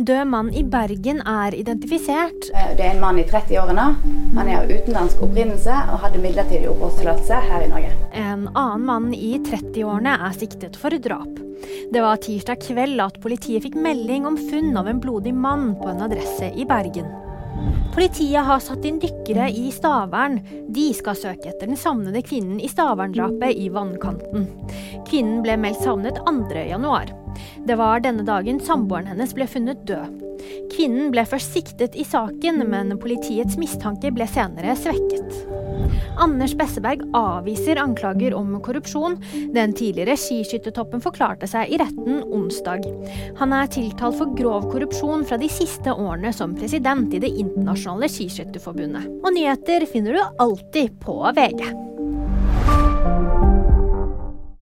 Død mann i Bergen er identifisert. Eh, Det er en mann i 30-årene. Han er av utenlandsk opprinnelse og hadde midlertidig oppholdstillatelse her i Norge. En annen mann i 30-årene er siktet for drap. Det var tirsdag kveld at politiet fikk melding om funn av en blodig mann på en adresse i Bergen. Politiet har satt inn dykkere i Stavern. De skal søke etter den savnede kvinnen i Stavern-drapet i vannkanten. Kvinnen ble meldt savnet 2.1. Det var denne dagen samboeren hennes ble funnet død. Kvinnen ble først siktet i saken, men politiets mistanke ble senere svekket. Anders Besseberg avviser anklager om korrupsjon. Den tidligere skiskyttertoppen forklarte seg i retten onsdag. Han er tiltalt for grov korrupsjon fra de siste årene som president i Det internasjonale skiskytterforbundet. Og nyheter finner du alltid på VG.